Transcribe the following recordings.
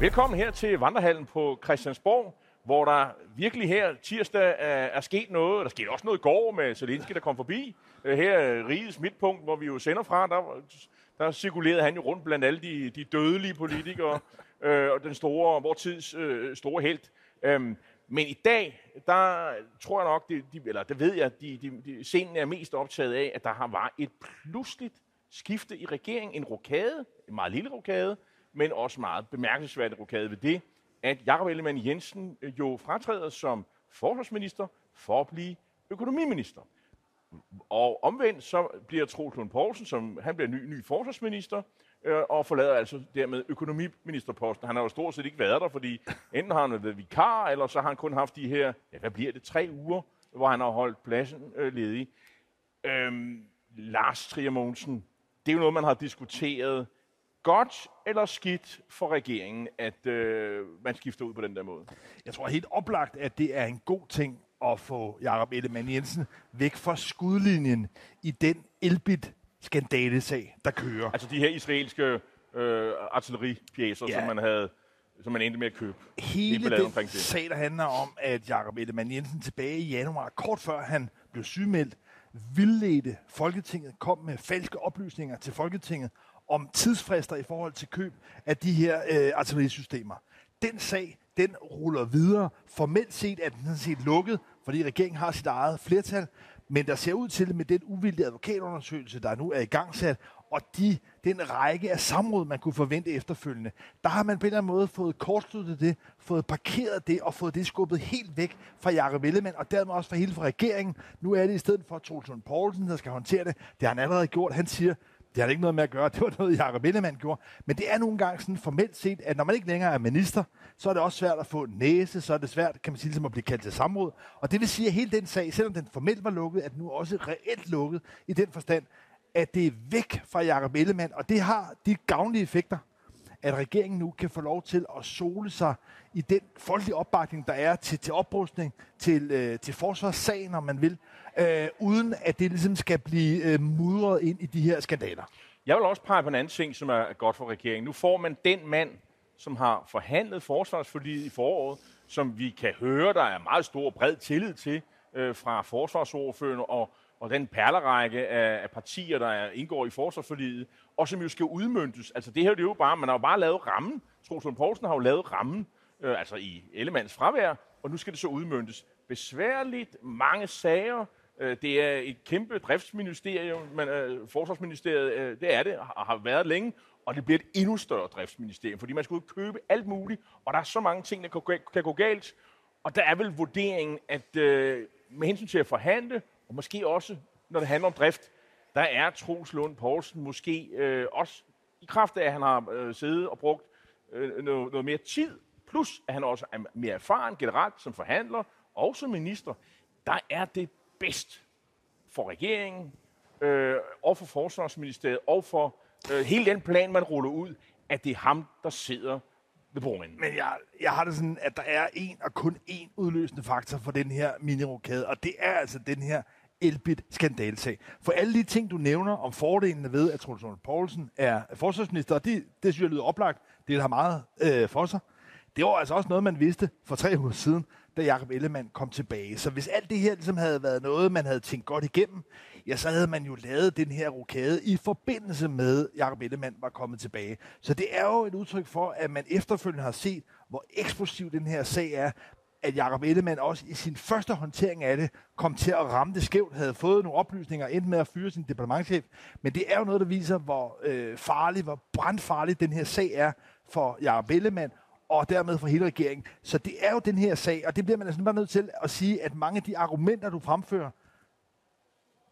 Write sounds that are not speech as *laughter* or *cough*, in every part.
Velkommen her til Vandrehallen på Christiansborg, hvor der virkelig her tirsdag er, sket noget. Der skete også noget i går med Zelensky, der kom forbi. Øh, Her er rigets midtpunkt, hvor vi jo sender fra. Der, der cirkulerede han jo rundt blandt alle de, de dødelige politikere *laughs* øh, og den store, vor tids øh, store held. Øhm, men i dag, der tror jeg nok, de, de, eller det ved jeg, de, de, de, scenen er mest optaget af, at der har var et pludseligt skifte i regeringen. En rokade, en meget lille rokade, men også meget bemærkelsesværdig rokade ved det, at Jakob Ellemann Jensen øh, jo fratræder som forsvarsminister for at blive økonomiminister. Og omvendt så bliver Troels Lund Poulsen, som han bliver ny, ny forsvarsminister, øh, og forlader altså dermed økonomiministerposten. Han har jo stort set ikke været der, fordi enten har han været vikar, eller så har han kun haft de her, ja, hvad bliver det, tre uger, hvor han har holdt pladsen øh, ledig. Øhm, Lars Trier Mogensen, det er jo noget, man har diskuteret godt eller skidt for regeringen, at øh, man skifter ud på den der måde. Jeg tror helt oplagt, at det er en god ting at få Jakob Ellemann Jensen væk fra skudlinjen i den elbit skandalesag, der kører. Altså de her israelske øh, artilleripjæser, Ja. som man havde som man endte med at købe. Hele den det. sag, der handler om, at Jakob Ellemann Jensen tilbage i januar, kort før han blev sygemeldt, vildledte Folketinget, kom med falske oplysninger til Folketinget om tidsfrister i forhold til køb af de her øh, artillerisystemer. Den sag, den ruller videre. Formelt set er den sådan set lukket, fordi regeringen har sit eget flertal, men der ser ud til med den uvildige advokatundersøgelse, der nu er i gang sat, og de, den række af samråd, man kunne forvente efterfølgende, der har man på en eller anden måde fået kortsluttet det, fået parkeret det og fået det skubbet helt væk fra Jakob Ellemann, og dermed også fra hele fra regeringen. Nu er det i stedet for Troels Lund Poulsen, der skal håndtere det. Det har han allerede gjort. Han siger, det har det ikke noget med at gøre. *laughs* Det var noget, Jacob Ellemann gjorde. Men det er nogle gange sådan formelt set, at når man ikke længere er minister, så er det også svært at få næse, så er det svært, kan man sige, ligesom at blive kaldt til samråd. Og det vil sige, at hele den sag, selvom den formelt var lukket, er den nu også reelt lukket i den forstand, at det er væk fra Jakob Ellemann, og det har de gavnlige effekter, at regeringen nu kan få lov til at sole sig i den folkelige opbakning, der er til, til oprustning, til, øh, til forsvarssagen, om man vil, øh, uden at det ligesom skal blive øh, mudret ind i de her skandaler. Jeg vil også pege på en anden ting, som er godt for regeringen. Nu får man den mand, som har forhandlet forsvarsforliget i foråret, som vi kan høre, der er meget stor bred tillid til øh, fra forsvarsordførende og, og den perlerække af, af partier, der indgår i forsvarsforliget, og som jo skal udmyndtes. Altså det her det er jo bare, man har jo bare lavet rammen. Troels Lund Poulsen har jo lavet rammen, øh, altså i Ellemands fravær, og nu skal det så udmyndtes. Besværligt, mange sager, Øh, Det er et kæmpe driftsministerium, men øh, Forsvarsministeriet, øh, det er det, har har været længe, og det bliver et endnu større driftsministerium, fordi man skal ud og købe alt muligt, og der er så mange ting, der kan kan gå galt. Og der er vel vurderingen, at øh, med hensyn til at forhandle, og måske også, når det handler om drift, der er Troels Lund Poulsen måske øh, også i kraft af, at han har øh, siddet og brugt øh, noget, noget mere tid, plus at han også er mere erfaren generelt som forhandler og som minister, der er det bedst for regeringen øh, og for Forsvarsministeriet og for øh, hele den plan, man ruller ud, at det er ham, der sidder ved bordenden. Men jeg, jeg har det sådan, at der er en og kun én udløsende faktor for den her minirokade, og det er altså den her elbit skandalsag. For alle de ting, du nævner om fordelene ved, at Troels Lund Poulsen er forsvarsminister, og det, det synes jeg lyder oplagt, det har meget øh, for sig. Det var altså også noget, man vidste for tre uger siden, da Jakob Ellemann kom tilbage. Så hvis alt det her ligesom havde været noget, man havde tænkt godt igennem, ja, så havde man jo lavet den her rokade i forbindelse med, at Jacob Ellemann var kommet tilbage. Så det er jo et udtryk for, at man efterfølgende har set, hvor eksplosiv den her sag er, at Jakob Ellemann også i sin første håndtering af det kom til at ramme det skævt, havde fået nogle oplysninger, endte med at fyre sin departementchef. Men det er jo noget, der viser, hvor øh, farlig, hvor brandfarlig den her sag er for Jakob Ellemann, og dermed for hele regeringen. Så det er jo den her sag, og det bliver man altså bare nødt til at sige, at mange af de argumenter, du fremfører,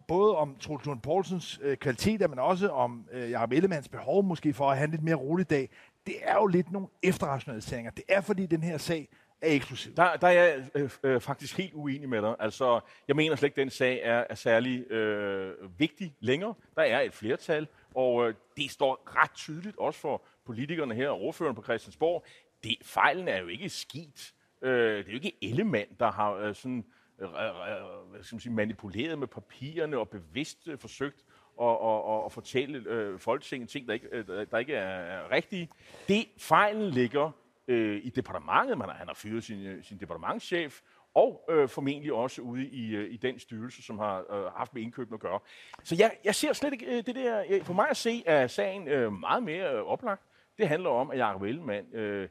både om Troels Lund Poulsens øh, kvaliteter, men også om øh, Jacob Ellemanns behov måske for at have en lidt mere rolig dag, det er jo lidt nogle efterrationaliseringer. Det er fordi den her sag er eksklusiv. Der, der er jeg øh, øh, faktisk helt uenig med dig. Altså, jeg mener slet ikke, at den sag er, er særlig øh, vigtig længere. Der er et flertal, og øh, det står ret tydeligt også for politikerne her og ordføreren på Christiansborg. Det, fejlen er jo ikke skidt. Øh, det er jo ikke Ellemann, der har øh, sådan, øh, øh, øh skal man sige, manipuleret med papirerne og bevidst øh, forsøgt at, at, at, og fortælle øh, Folketinget ting, der ikke, øh, der ikke er, er rigtige. Det fejlen ligger øh, i departementet. Man har, han har fyret sin, øh, sin departementschef, og øh, formentlig også ude i, øh, i den styrelse, som har øh, haft med indkøbene at gøre. Så jeg, jeg ser slet ikke øh, det der... Øh, for mig at se er sagen øh, meget mere øh, oplagt. Det handler om, at Jacob Ellemann øh,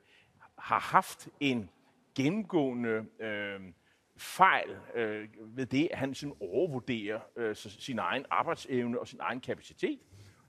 har haft en gennemgående øh, fejl øh, ved det, at han sådan overvurderer øh, sin egen arbejdsevne og sin egen kapacitet.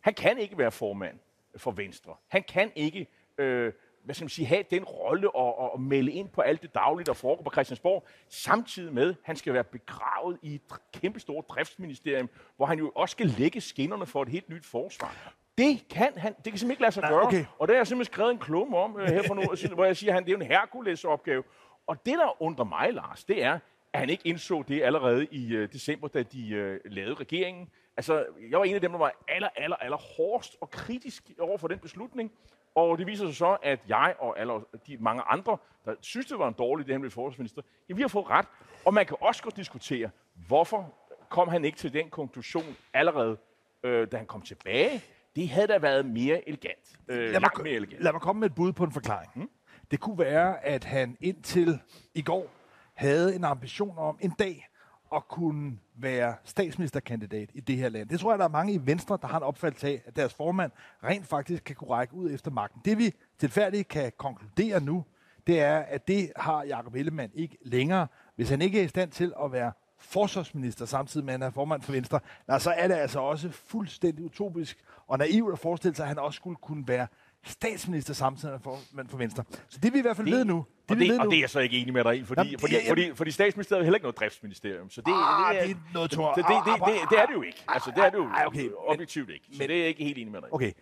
Han kan ikke være formand for Venstre. Han kan ikke øh, hvad skal man sige, have den rolle og, og, og melde ind på alt det daglige, der foregår på Christiansborg, samtidig med, at han skal være begravet i et kæmpestort driftsministerium, hvor han jo også skal lægge skinnerne for et helt nyt forsvar. Det kan han, det kan simpelthen ikke lade sig Nej, gøre. Okay. Og det har jeg simpelthen skrevet en klumme om uh, her for nu, hvor jeg siger, at han, det er en Hercules opgave. Og det, der undrer mig, Lars, det er, at han ikke indså det allerede i uh, december, da de uh, lavede regeringen. Altså, jeg var en af dem, der var aller, aller, aller hårdest og kritisk over for den beslutning. Og det viser sig så, at jeg og alle de mange andre, der synes, det var en dårlig idé, han blev forsvarsminister, ja, vi har fået ret. Og man kan også godt diskutere, hvorfor kom han ikke til den konklusion allerede, øh, da han kom tilbage. Det havde da været mere elegant. Øh, lad, mig, mere elegant. lad mig komme med et bud på en forklaring. Hmm? Det kunne være, at han indtil i går havde en ambition om en dag at kunne være statsministerkandidat i det her land. Det tror jeg, der er mange i Venstre, der har en opfattelse af, at deres formand rent faktisk kan kunne række ud efter magten. Det vi tilfærdigt kan konkludere nu, det er, at det har Jacob Ellemann ikke længere. Hvis han ikke er i stand til at være forsvarsminister samtidig med, at han er formand for Venstre, så er det altså også fuldstændig utopisk og naivt at forestille sig, at han også skulle kunne være statsminister samtidig for, men for Venstre. Så det vi i hvert fald det, ved nu. Det, og, det, og det er jeg så ikke enig med dig i, fordi, Jamen, fordi, fordi, fordi, fordi statsministeriet er heller ikke noget driftsministerium. Så det, ah, det, er, det er noget tår. Det, det, det, det, det, er det jo ikke. Altså, det er det jo okay, objektivt ikke. Så men, det er jeg ikke helt enig med dig i. Okay,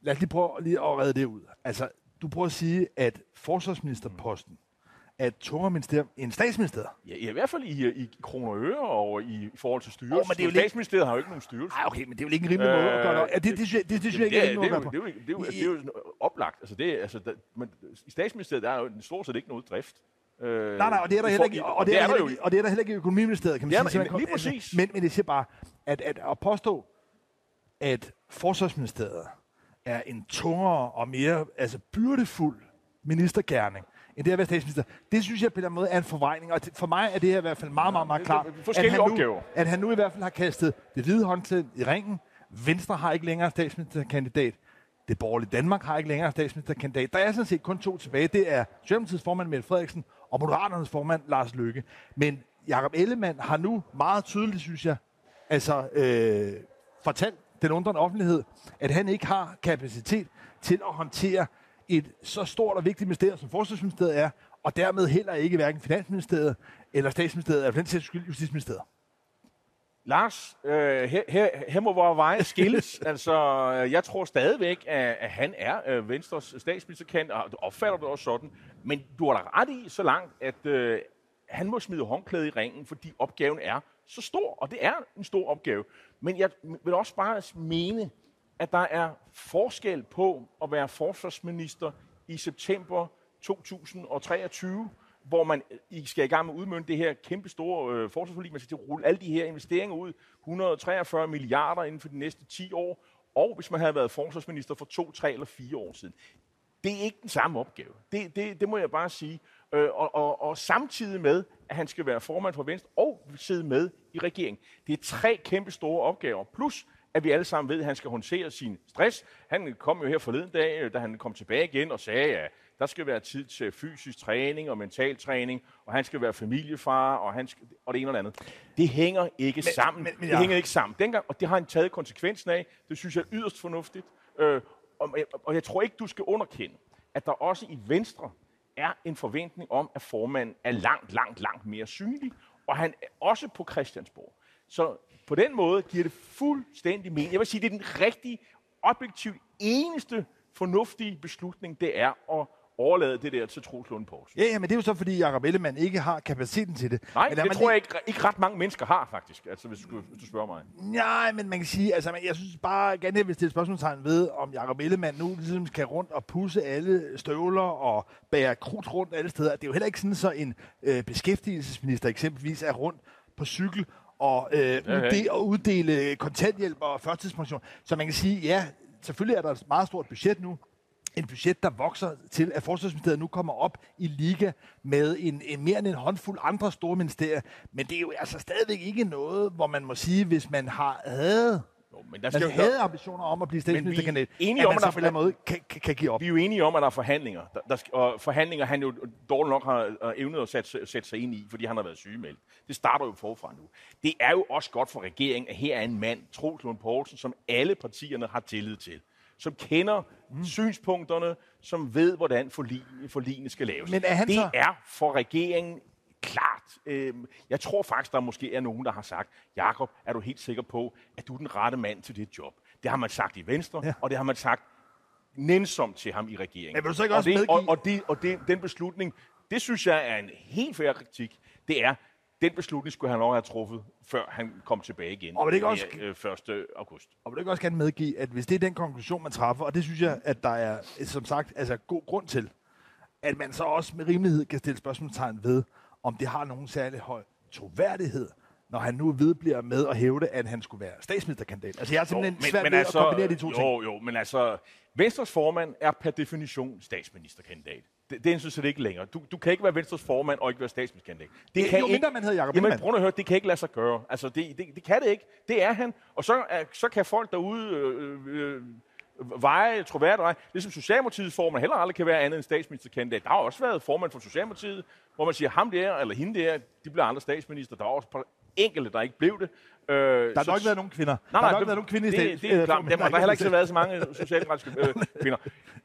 lad os lige prøve lige at redde det ud. Altså, du prøver at sige, at forsvarsministerposten, mm af et tungere ministerium end statsministeriet. Ja, i hvert fald i, i kroner og øre og i, i forhold til styrelse. Oh, men det er jo statsministeriet har jo ikke nogen styrelse. Nej, okay, men det er jo ikke en rimelig øh, måde at gøre det. Det, det, det, det, det, det synes jeg ikke er en måde at Det er jo, det er jo, er oplagt. Altså, det, altså, der, men, I statsministeriet der er jo stort set ikke noget drift. Øh, nej, nej, og det er der heller ikke, og det er, der, og det er der heller ikke i økonomiministeriet, kan man sige. Der, lige præcis. Men, men det siger bare, at, at, at påstå, at forsvarsministeriet er en tungere og mere altså byrdefuld ministergærning, end det at være statsminister. Det synes jeg på den måde er en forvejning, og for mig er det her i hvert fald meget, meget, meget klart, at han, nu, at han nu i hvert fald har kastet det hvide håndklæde i ringen. Venstre har ikke længere statsministerkandidat. Det borgerlige Danmark har ikke længere statsministerkandidat. Der er sådan set kun to tilbage. Det er Socialdemokratiets formand Mette Frederiksen og Moderaternes formand Lars Løkke. Men Jakob Ellemann har nu meget tydeligt, synes jeg, altså øh, fortalt den undrende offentlighed, at han ikke har kapacitet til at håndtere et så stort og vigtigt ministerium, som Forsvarsministeriet er, og dermed heller ikke hverken Finansministeriet eller Statsministeriet, eller for den sags skyld Justitsministeriet. Lars, øh, her, her, her må vores veje skilles. *laughs* altså, jeg tror stadigvæk, at, at han er øh, Venstres statsministerkant, og du opfatter det også sådan. Men du har da ret i så langt, at øh, han må smide håndklæde i ringen, fordi opgaven er så stor, og det er en stor opgave. Men jeg vil også bare mene, at der er forskel på at være forsvarsminister i september 2023, hvor man I skal i gang med at udmønte det her kæmpe store øh, forsvarsforlig. Man skal rulle alle de her investeringer ud, 143 milliarder inden for de næste 10 år, og hvis man havde været forsvarsminister for to, tre eller fire år siden. Det er ikke den samme opgave. Det, det, det må jeg bare sige. Øh, og, og, og samtidig med, at han skal være formand for Venstre og sidde med i regeringen. Det er tre kæmpe store opgaver. Plus, at vi alle sammen ved, at han skal håndtere sin stress. Han kom jo her forleden dag, da han kom tilbage igen og sagde, at der skal være tid til fysisk træning og mental træning, og han skal være familiefar, og, han skal, og det ene og det andet. Det hænger ikke men, sammen. Men, men, ja. Det hænger ikke sammen. Dengang, og det har han taget konsekvensen af. Det synes jeg er yderst fornuftigt. Øh, og, og jeg tror ikke, du skal underkende, at der også i Venstre er en forventning om, at formanden er langt, langt, langt mere synlig, og han er også på Christiansborg. Så på den måde giver det fuldstændig mening. Jeg vil sige, det er den rigtige, objektivt eneste fornuftige beslutning, det er at overlade det der til Troels Lund Poulsen. Ja, ja, men det er jo så, fordi Jacob Ellemann ikke har kapaciteten til det. Nej, men det tror lige... jeg ikke, ikke ret mange mennesker har, faktisk, altså, hvis, du, hvis du spørger mig. Nej, men man kan sige, altså, jeg synes bare, gerne jeg vil stille spørgsmålstegn ved, om Jacob Ellemann nu ligesom skal rundt og pusse alle støvler og bære krudt rundt alle steder. Det er jo heller ikke sådan, så en øh, beskæftigelsesminister eksempelvis er rundt på cykel og, øh, udde- og uddele kontanthjælp og førtidspension. Så man kan sige, ja, selvfølgelig er der et meget stort budget nu, en budget, der vokser til, at Forsvarsministeriet nu kommer op i liga med en, en mere end en håndfuld andre store ministerier. Men det er jo altså stadigvæk ikke noget, hvor man må sige, hvis man har havde men der skal man jo, havde ambitioner om at blive statsministerkandidat, enige om, at man så på en måde kan, kan, kan give op. Vi er jo enige om, at der er forhandlinger. Der, der, og forhandlinger, han jo dårligt nok har evnet at sætte, sætte sig ind i, fordi han har været sygemeldt. Det starter jo forfra nu. Det er jo også godt for regeringen, at her er en mand, Troels Lund Poulsen, som alle partierne har tillid til som kender mm. synspunkterne, som ved, hvordan forligene skal laves. Men er han det så... er for regeringen klart. Øh, jeg tror faktisk, der måske er nogen, der har sagt, Jakob, er du helt sikker på, at du er den rette mand til dit job? Det har man sagt i Venstre, ja. og det har man sagt nænsomt til ham i regeringen. Men vil du så ikke også og det, medgive... Og, og, det, og det, den beslutning, det synes jeg er en helt fair kritik. Det er, den beslutning skulle han nok have truffet, før han kom tilbage igen og det ikke også, 1. Øh, august. Og vil du ikke også gerne medgive, at hvis det er den konklusion, man træffer, og det synes jeg, at der er, som sagt, altså god grund til, at man så også med rimelighed kan stille spørgsmålstegn ved, om det har nogen særlig høj troværdighed, når han nu vedbliver med at hævde, at han skulle være statsministerkandidat. Altså, jeg er simpelthen jo, men, svært men ved altså, at kombinere de to jo, ting. Jo, jo, men altså, Venstres formand er per definition statsministerkandidat. Det, det er synes jeg ikke længere. Du, du kan ikke være Venstres formand og ikke være statsministerkandidat. Det, kan jo ikke, mindre man hedder Jacob Jamen, prøv at høre, det kan ikke lade sig gøre. Altså, det, det, det kan det ikke. Det er han. Og så, er, så kan folk derude øh, øh, veje troværdigt. Ligesom Socialdemokratiets formand heller aldrig kan være andet end statsministerkandidat. Der har også været formand for Socialdemokratiet, hvor man siger, ham der eller hende der, de bliver andre statsminister. Der er også enkelte, der ikke blev det. Øh, der har så, ikke været nogen kvinder. Nej, nej, der har ikke været nogen kvinder i det, det er klart. Der, der har heller ikke været så mange socialdemokratiske øh, kvinder.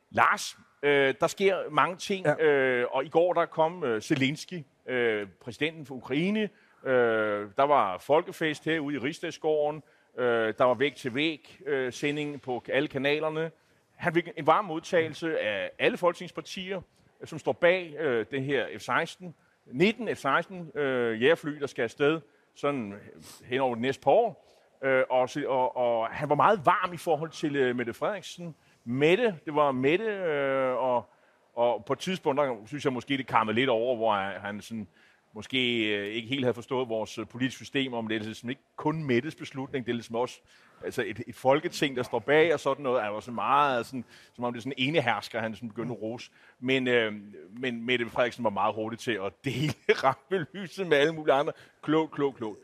Lars, øh, der sker mange ting, ja. øh, og i går der kom øh, Zelensky, øh, præsidenten for Ukraine. Øh, der var folkefest herude i Rigsdagsgården. Øh, der var væk til væg øh, sending på alle kanalerne. Han fik en varm modtagelse af alle folketingspartier, øh, som står bag øh, det her F-16. 19 F-16 øh, jægerfly, der skal afsted sådan øh, hen over det næste par år. Øh, og, og, og han var meget varm i forhold til øh, Mette Frederiksen. Mette, det var Mette, øh, og, og på et tidspunkt, der synes jeg måske, det kammede lidt over, hvor han sådan måske øh, ikke helt havde forstået vores øh, politiske system, om det er ligesom ikke kun Mettes beslutning, det er ligesom også altså et, et folketing, der står bag og sådan noget, er jo sådan meget, sådan, som om det er sådan en enehersker, han ligesom sådan begyndte at rose. Men, øh, men Mette Frederiksen var meget hurtig til at dele *laughs* rampelyset med alle mulige andre. Klogt, klogt, klogt.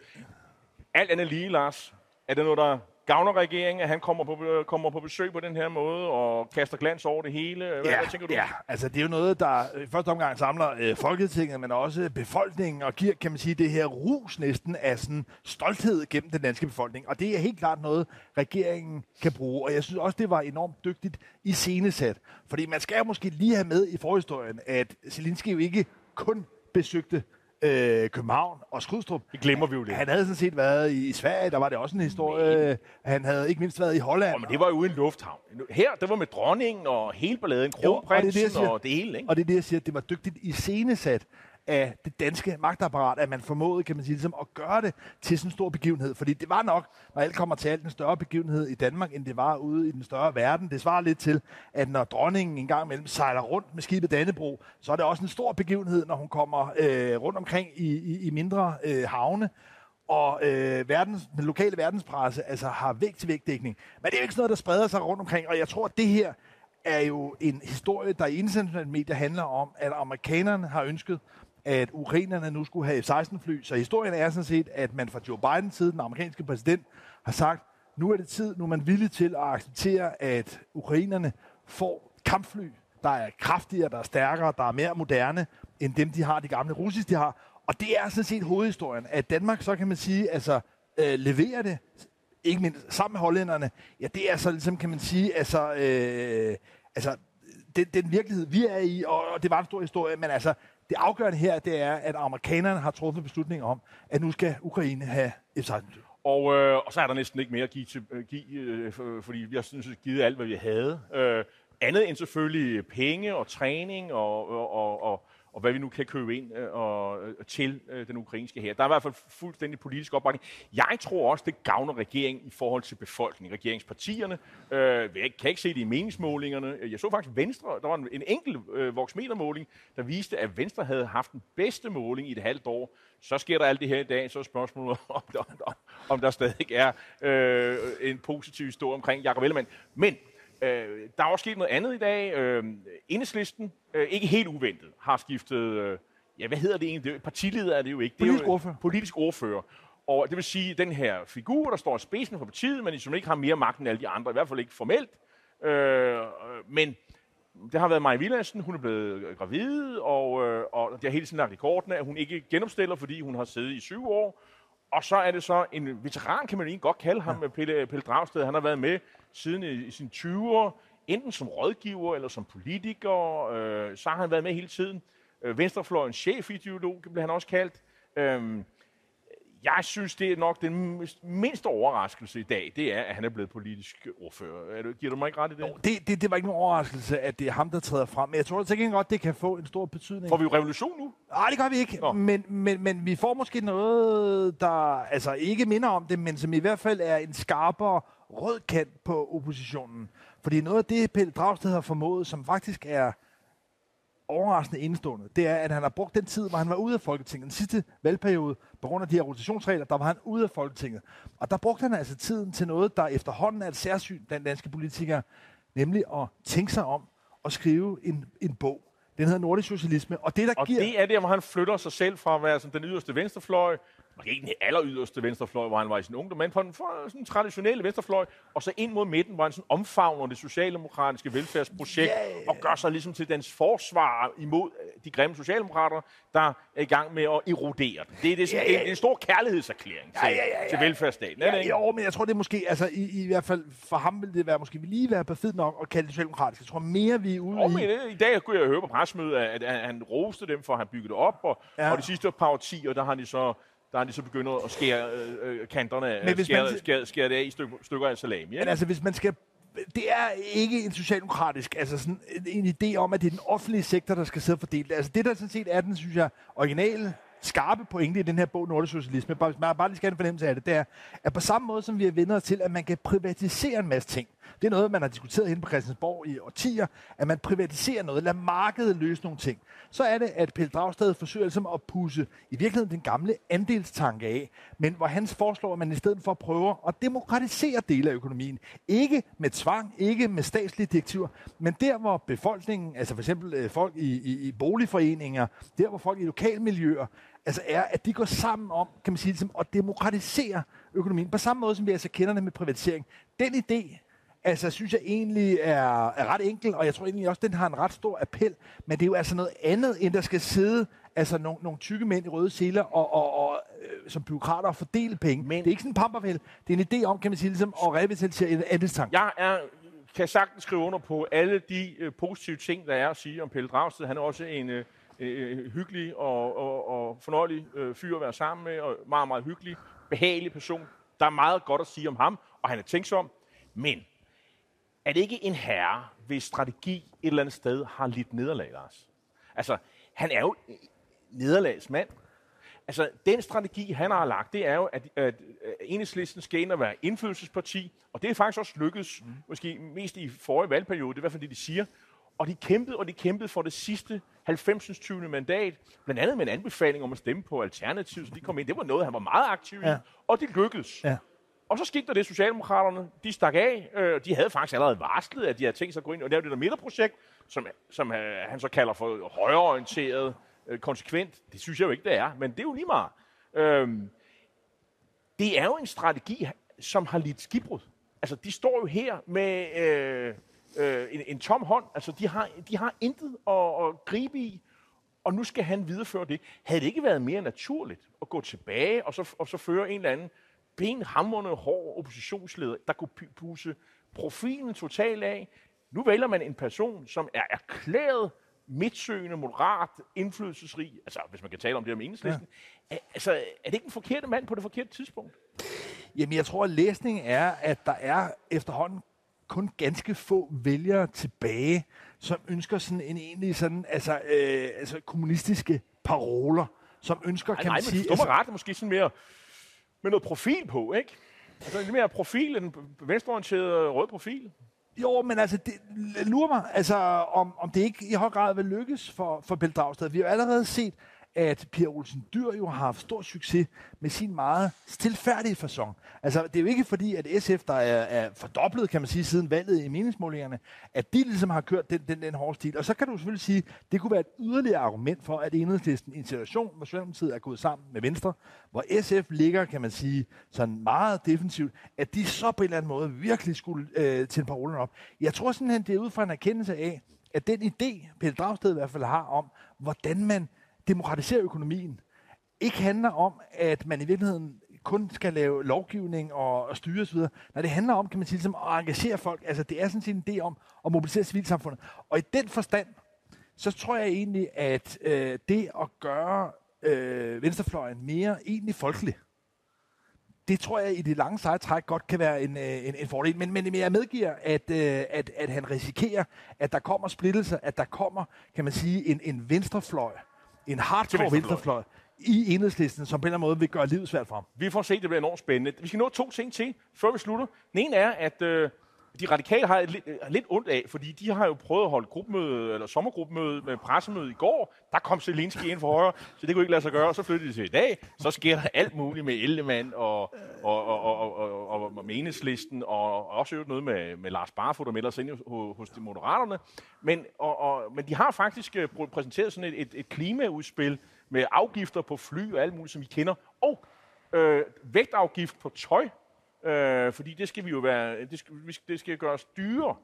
Alt andet lige, Lars, er det noget, der gavner regeringen, at han kommer på, kommer på besøg på den her måde og kaster glans over det hele? Hvad, ja, hvad tænker du? Ja, altså det er jo noget, der i første omgang samler øh, Folketinget, men også befolkningen, og giver, kan man sige, det her rus næsten af sådan stolthed gennem den danske befolkning. Og det er helt klart noget, regeringen kan bruge. Og jeg synes også, det var enormt dygtigt i scenesat. Fordi man skal måske lige have med i forhistorien, at Zelensky jo ikke kun besøgte øh, København og Skrydstrup. Det glemmer vi jo lidt. Han havde sådan set været i Sverige, der var det også en historie. Men. Han havde ikke mindst været i Holland. Oh, men det var jo en lufthavn. Her, det var med dronningen og hele balladen, kronprinsen og, og, og det hele. Ikke? Og det er det, jeg siger, det var dygtigt i scenesat af det danske magtapparat, at man formåede, kan man sige, ligesom at gøre det til sådan en stor begivenhed. Fordi det var nok, når alt kommer til alt, en større begivenhed i Danmark, end det var ude i den større verden. Det svarer lidt til, at når dronningen en gang imellem sejler rundt med skibet Dannebro, så er det også en stor begivenhed, når hun kommer øh, rundt omkring i, i, i mindre øh, havne og øh, verdens, den lokale verdenspresse altså har vægt til vægtdækning. Men det er jo ikke sådan noget, der spreder sig rundt omkring, og jeg tror, at det her er jo en historie, der i internationale medier handler om, at amerikanerne har ønsket at ukrainerne nu skulle have F-16-fly. Så historien er sådan set, at man fra Joe Bidens side, den amerikanske præsident, har sagt, nu er det tid, nu er man villig til at acceptere, at ukrainerne får kampfly, der er kraftigere, der er stærkere, der er mere moderne, end dem, de har, de gamle russiske, de har. Og det er sådan set hovedhistorien, at Danmark, så kan man sige, altså øh, leverer det, ikke mindst sammen med hollænderne, ja, det er så ligesom, kan man sige, altså, øh, altså den, den virkelighed, vi er i, og, og det var en stor historie, men altså, det afgørende her, det er, at amerikanerne har truffet beslutning om, at nu skal Ukraine have F-16 og, øh, og så er der næsten ikke mere at give, til, øh, give øh, for, øh, fordi vi har synes, givet alt, hvad vi havde. Øh, andet end selvfølgelig penge og træning og, og, og, og, og hvad vi nu kan købe ind øh, og, og, til øh, den ukrainske her. Der er i hvert fald fuldstændig politisk opbakning. Jeg tror også, det gavner regeringen i forhold til befolkningen, regeringspartierne. Øh, jeg kan ikke se det i meningsmålingerne. Jeg så faktisk Venstre, der var en, en enkelt øh, voksmetermåling, der viste, at Venstre havde haft den bedste måling i et halvt år. Så sker der alt det her i dag, så er spørgsmålet, *laughs* om der, om der stadig er øh, en positiv historie omkring Jacob Ellemann. Men Øh, der er også sket noget andet i dag. Øh, Enhedslisten, øh, ikke helt uventet, har skiftet... Øh, ja, hvad hedder det egentlig? Det er, partileder er det jo ikke. Det er Politisk ordfører. Politisk ordfører. Og det vil sige, at den her figur, der står i spidsen for partiet, men som ikke har mere magt end alle de andre, i hvert fald ikke formelt. Øh, men det har været Maja Villadsen, hun er blevet gravid, og, øh, og det har hele tiden lagt rekorden af, at hun ikke genopstiller, fordi hun har siddet i syv år. Og så er det så en veteran, kan man egentlig godt kalde ham, ja. Pelle, Pelle Dragsted. Han har været med siden i, i sine 20'er, enten som rådgiver eller som politiker. Øh, så har han været med hele tiden. Øh, Venstrefløjens chefideolog blev han også kaldt. Øh, jeg synes, det er nok den mindste overraskelse i dag, det er, at han er blevet politisk ordfører. Er du, giver du mig ikke ret i det? Jo, det, det, det var ikke nogen overraskelse, at det er ham, der træder frem. Men jeg tror til gengæld godt, det kan få en stor betydning. Får vi jo revolution nu? Nej, det gør vi ikke. Men, men, men vi får måske noget, der altså ikke minder om det, men som i hvert fald er en skarpere rød kant på oppositionen. Fordi noget af det, Pelle Dragsted har formået, som faktisk er overraskende indstående, det er, at han har brugt den tid, hvor han var ude af Folketinget. Den sidste valgperiode, på grund af de her rotationsregler, der var han ude af Folketinget. Og der brugte han altså tiden til noget, der efterhånden er et særsyn blandt danske politikere, nemlig at tænke sig om og skrive en, en bog. Den hedder Nordisk Socialisme. Og det, der og giver... det er der, hvor han flytter sig selv fra at være sådan, den yderste venstrefløj måske ikke den aller yderste venstrefløj, hvor han var i sin ungdom, men på den for, sådan traditionelle venstrefløj, og så ind mod midten, hvor han sådan omfavner det socialdemokratiske velfærdsprojekt, yeah. og gør sig ligesom til dens forsvar imod øh, de grimme socialdemokrater, der er i gang med at erodere den. Det er, det, sådan, yeah, yeah. en, en stor kærlighedserklæring til, yeah, yeah, yeah. til velfærdsstaten. Ja, ja, jo, men jeg tror, det er måske, altså i, i hvert fald for ham vil det være måske lige være perfekt nok at kalde det socialdemokratisk. Jeg tror mere, vi er ude oh, i... Men, I dag kunne jeg høre på pressemødet, at, at han roste dem for, at han byggede det op, og, ja. og de sidste par årtier, der har de så der er de så begyndt at skære øh, øh kanterne, Men hvis skære, man, skære, skære det af i stykker, stykker af salami. Ja? Men altså, hvis man skal det er ikke en socialdemokratisk, altså sådan en, en idé om, at det er den offentlige sektor, der skal sidde og fordele det. Altså det, der sådan set er den, synes jeg, originale skarpe pointe i den her bog, Nordisk Socialisme, bare, man bare lige skal have en fornemmelse af det, det er, at på samme måde som vi vendt os til, at man kan privatisere en masse ting. Det er noget, man har diskuteret inde på Christiansborg i årtier, at man privatiserer noget, lader markedet løse nogle ting. Så er det, at Pelle Dragsted forsøger ligesom at pusse i virkeligheden den gamle andelstanke af, men hvor han foreslår, at man i stedet for prøver at demokratisere dele af økonomien. Ikke med tvang, ikke med statslige direktiver, men der, hvor befolkningen, altså for eksempel øh, folk i, i, i boligforeninger, der, hvor folk i lokalmiljøer, altså er, at de går sammen om, kan man sige, ligesom, at demokratisere økonomien. På samme måde, som vi altså kender det med privatisering. Den idé, altså, synes jeg egentlig er, er ret enkel, og jeg tror egentlig også, den har en ret stor appel. Men det er jo altså noget andet, end der skal sidde altså nogle, nogle tykke mænd i røde seler og, og, og øh, som byråkrater og fordele penge. Men det er ikke sådan en pamperfæld. Det er en idé om, kan man sige, ligesom at revitalisere en andelstank. Jeg er kan sagtens skrive under på alle de øh, positive ting, der er at sige om Pelle Dragsted. Han er også en, øh, øh, hyggelig og, og, og fornøjelig øh, fyr at være sammen med, og meget, meget hyggelig, behagelig person. Der er meget godt at sige om ham, og han er tænksom. Men er det ikke en herre, hvis strategi et eller andet sted har lidt nederlag, Lars? Altså, han er jo nederlagsmand. Altså, den strategi, han har lagt, det er jo, at, at enhedslisten skal ind og være indflydelsesparti, og det er faktisk også lykkedes, mm. måske mest i forrige valgperiode, det er i hvert fald det, de siger. Og de kæmpede, og de kæmpede for det sidste 90. 20. mandat, blandt andet med en anbefaling om at stemme på Alternativet, så de kom ind. Det var noget, han var meget aktiv i, ja. og det lykkedes. Ja. Og så skete der det, Socialdemokraterne, de stak af. Øh, de havde faktisk allerede varslet, at de havde tænkt sig at gå ind og lave det der midterprojekt, som, som øh, han så kalder for højreorienteret, øh, konsekvent. Det synes jeg jo ikke, det er, men det er jo lige meget. Øh, det er jo en strategi, som har lidt skibbrud. Altså, de står jo her med øh, øh, en, en tom hånd. Altså, de har, de har intet at, at gribe i, og nu skal han videreføre det. Havde det ikke været mere naturligt at gå tilbage og så, og så føre en eller anden benhamrende hård oppositionsleder, der kunne puse profilen totalt af. Nu vælger man en person, som er erklæret midtsøgende, moderat, indflydelsesrig, altså hvis man kan tale om det om enhedslisten. Ja. Altså, er det ikke en forkerte mand på det forkerte tidspunkt? Jamen, jeg tror, at læsningen er, at der er efterhånden kun ganske få vælgere tilbage, som ønsker sådan en egentlig sådan, altså, øh, altså kommunistiske paroler, som ønsker, Ej, kan nej, man sige... Nej, men altså, ret, måske sådan mere med noget profil på, ikke? Altså lidt mere profil, en venstreorienteret rød profil. Jo, men altså, det lurer mig, altså, om, om det ikke i høj grad vil lykkes for, for Pelle Dragsted. Vi har jo allerede set, at Pia Olsen Dyr jo har haft stor succes med sin meget stilfærdige fasong. Altså, det er jo ikke fordi, at SF, der er, er fordoblet, kan man sige, siden valget i meningsmålingerne, at de ligesom har kørt den, den, den hårde stil. Og så kan du selvfølgelig sige, det kunne være et yderligere argument for, at enhedslisten i en situation, hvor Socialdemokratiet er gået sammen med Venstre, hvor SF ligger, kan man sige, sådan meget defensivt, at de så på en eller anden måde virkelig skulle øh, tænde parolen op. Jeg tror simpelthen, det er ud fra en erkendelse af, at den idé, Pelle Dragsted i hvert fald har om, hvordan man demokratisere økonomien, ikke handler om, at man i virkeligheden kun skal lave lovgivning og, og styre osv. Nej, det handler om, kan man sige, ligesom at engagere folk. Altså, det er sådan set en idé om at mobilisere civilsamfundet. Og i den forstand, så tror jeg egentlig, at øh, det at gøre øh, venstrefløjen mere egentlig folkelig, det tror jeg i det lange seje træk godt kan være en, øh, en, en fordel. Men, men jeg medgiver, at, øh, at, at han risikerer, at der kommer splittelser, at der kommer, kan man sige, en, en venstrefløj, en hardcore venstrefløj. i enhedslisten, som på en eller anden måde vil gøre livet svært for ham. Vi får se, det bliver enormt spændende. Vi skal nå to ting til, før vi slutter. Den ene er, at øh, de radikale har lidt, øh, lidt ondt af, fordi de har jo prøvet at holde gruppemøde, eller sommergruppemøde med pressemøde i går. Der kom Zelensky ind for højre, så det kunne ikke lade sig gøre. Så flyttede de til i dag. Så sker der alt muligt med Ellemann og, og, og, og, og, og, og med og også noget med, med Lars Barfod, der melder sig ind hos, de moderaterne. Men, og, og, men de har faktisk øh, præsenteret sådan et, et, et klimaudspil med afgifter på fly og alt muligt, som vi kender. Og øh, vægtafgift på tøj, Øh, fordi det skal vi jo være, det skal, det skal gøres dyrere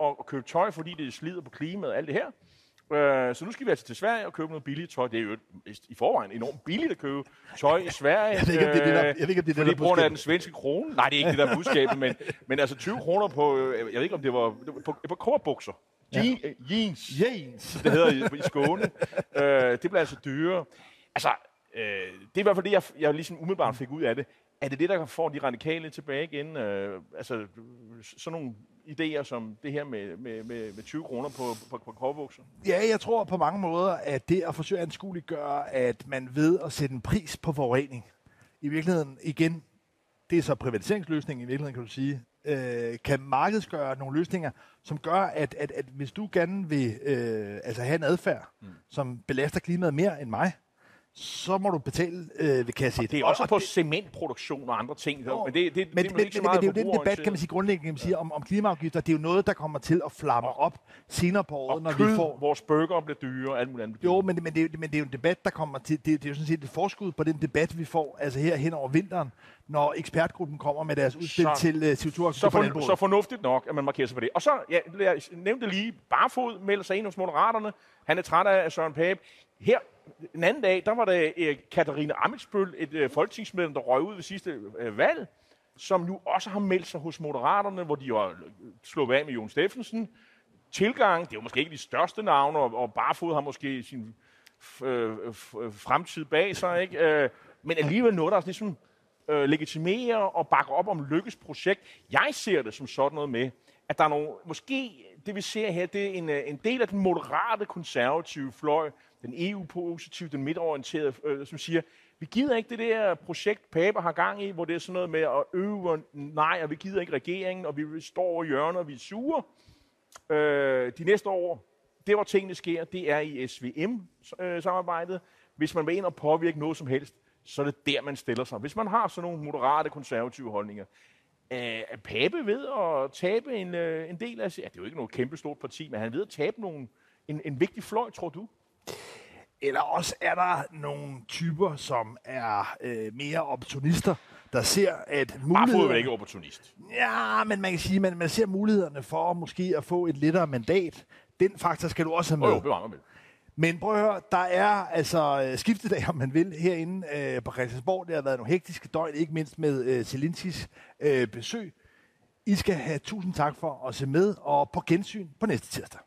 at, at købe tøj, fordi det slider på klimaet og alt det her. Øh, så nu skal vi altså til Sverige og købe noget billigt tøj. Det er jo i forvejen enormt billigt at købe tøj i Sverige. *laughs* jeg ved ikke, om det er det, der, jeg ved ikke, om det er det, der fordi den svenske krone. Nej, det er ikke det der *laughs* budskabet, men, men altså 20 kroner på, øh, jeg ved ikke, om det var, det var på, på korbukser. Ja. Jeans. Jeans. Det hedder i, i Skåne. øh, det bliver altså dyrere. Altså, øh, det er i hvert fald det, jeg, jeg ligesom umiddelbart fik ud af det er det det, der får de radikale tilbage igen? Øh, altså sådan nogle idéer som det her med, med, med, med 20 kroner på, på, på korbukser? Ja, jeg tror på mange måder, at det at forsøge at anskueliggøre, at man ved at sætte en pris på forurening, i virkeligheden igen, det er så privatiseringsløsningen i virkeligheden, kan du sige, øh, kan markedsgøre nogle løsninger, som gør, at, at, at hvis du gerne vil øh, altså have en adfærd, mm. som belaster klimaet mere end mig, så må du betale øh, ved kasse 1. Det er også og, på det, cementproduktion og andre ting. Jo, men det, det, men, det, men, men, men det er jo den debat, kan man sige, grundlæggende kan man sige, om, om klimaafgifter. Det er jo noget, der kommer til at flamme op senere på året, når kød, vi får... vores burger bliver dyre og alt muligt andet. Jo, men, men, det, men det er jo en debat, der kommer til... Det, det er jo sådan set et forskud på den debat, vi får altså her hen over vinteren, når ekspertgruppen kommer med deres udspil så, til uh, CO2 så, for, så fornuftigt nok, at man markerer sig på det. Og så, ja, jeg nævnte lige, Barfod melder sig ind hos Moderaterne. Han er træt af Søren Pape. Her en anden dag, der var der uh, øh, Katarina Amitsbøl, et uh, folketingsmedlem, der røg ud ved sidste uh, valg, som nu også har meldt sig hos Moderaterne, hvor de har slået af med Jon Steffensen. Tilgang, det er jo måske ikke de største navne, og, og Barfod har måske sin øh, fremtid bag sig, ikke? Uh, men alligevel noget, der er ligesom øh, legitimere og bakke op om Lykkes projekt. Jeg ser det som sådan noget med, at der er nogle, måske det vi ser her, det er en, øh, en del af den moderate konservative fløj, den EU-positive, den midtorienterede, øh, som siger, vi gider ikke det der projekt, Paper har gang i, hvor det er sådan noget med at øve nej, og vi gider ikke regeringen, og vi står over hjørnet, og vi er sure. Øh, de næste år, det hvor tingene sker, det er i SVM-samarbejdet. Hvis man vil ind og påvirke noget som helst, så er det der, man stiller sig. Hvis man har sådan nogle moderate, konservative holdninger, er Pape ved at tabe en, øh, en del af... Ja, det er jo ikke noget kæmpe stort parti, men han ved at tabe nogle, en, en vigtig fløj, tror du? Eller også er der nogle typer, som er øh, mere opportunister, der ser, at muligheder... er ikke opportunist. Ja, men man kan sige, at man, man ser mulighederne for måske at få et lettere mandat. Den faktor skal du også have med. Oh, jo, med. Men prøv at høre, der er altså øh, skiftedag, om man vil, herinde øh, på Christiansborg. Det har været nogle hektiske døgn, ikke mindst med øh, Zelinskis øh, besøg. I skal have tusind tak for at se med, og på gensyn på næste tirsdag.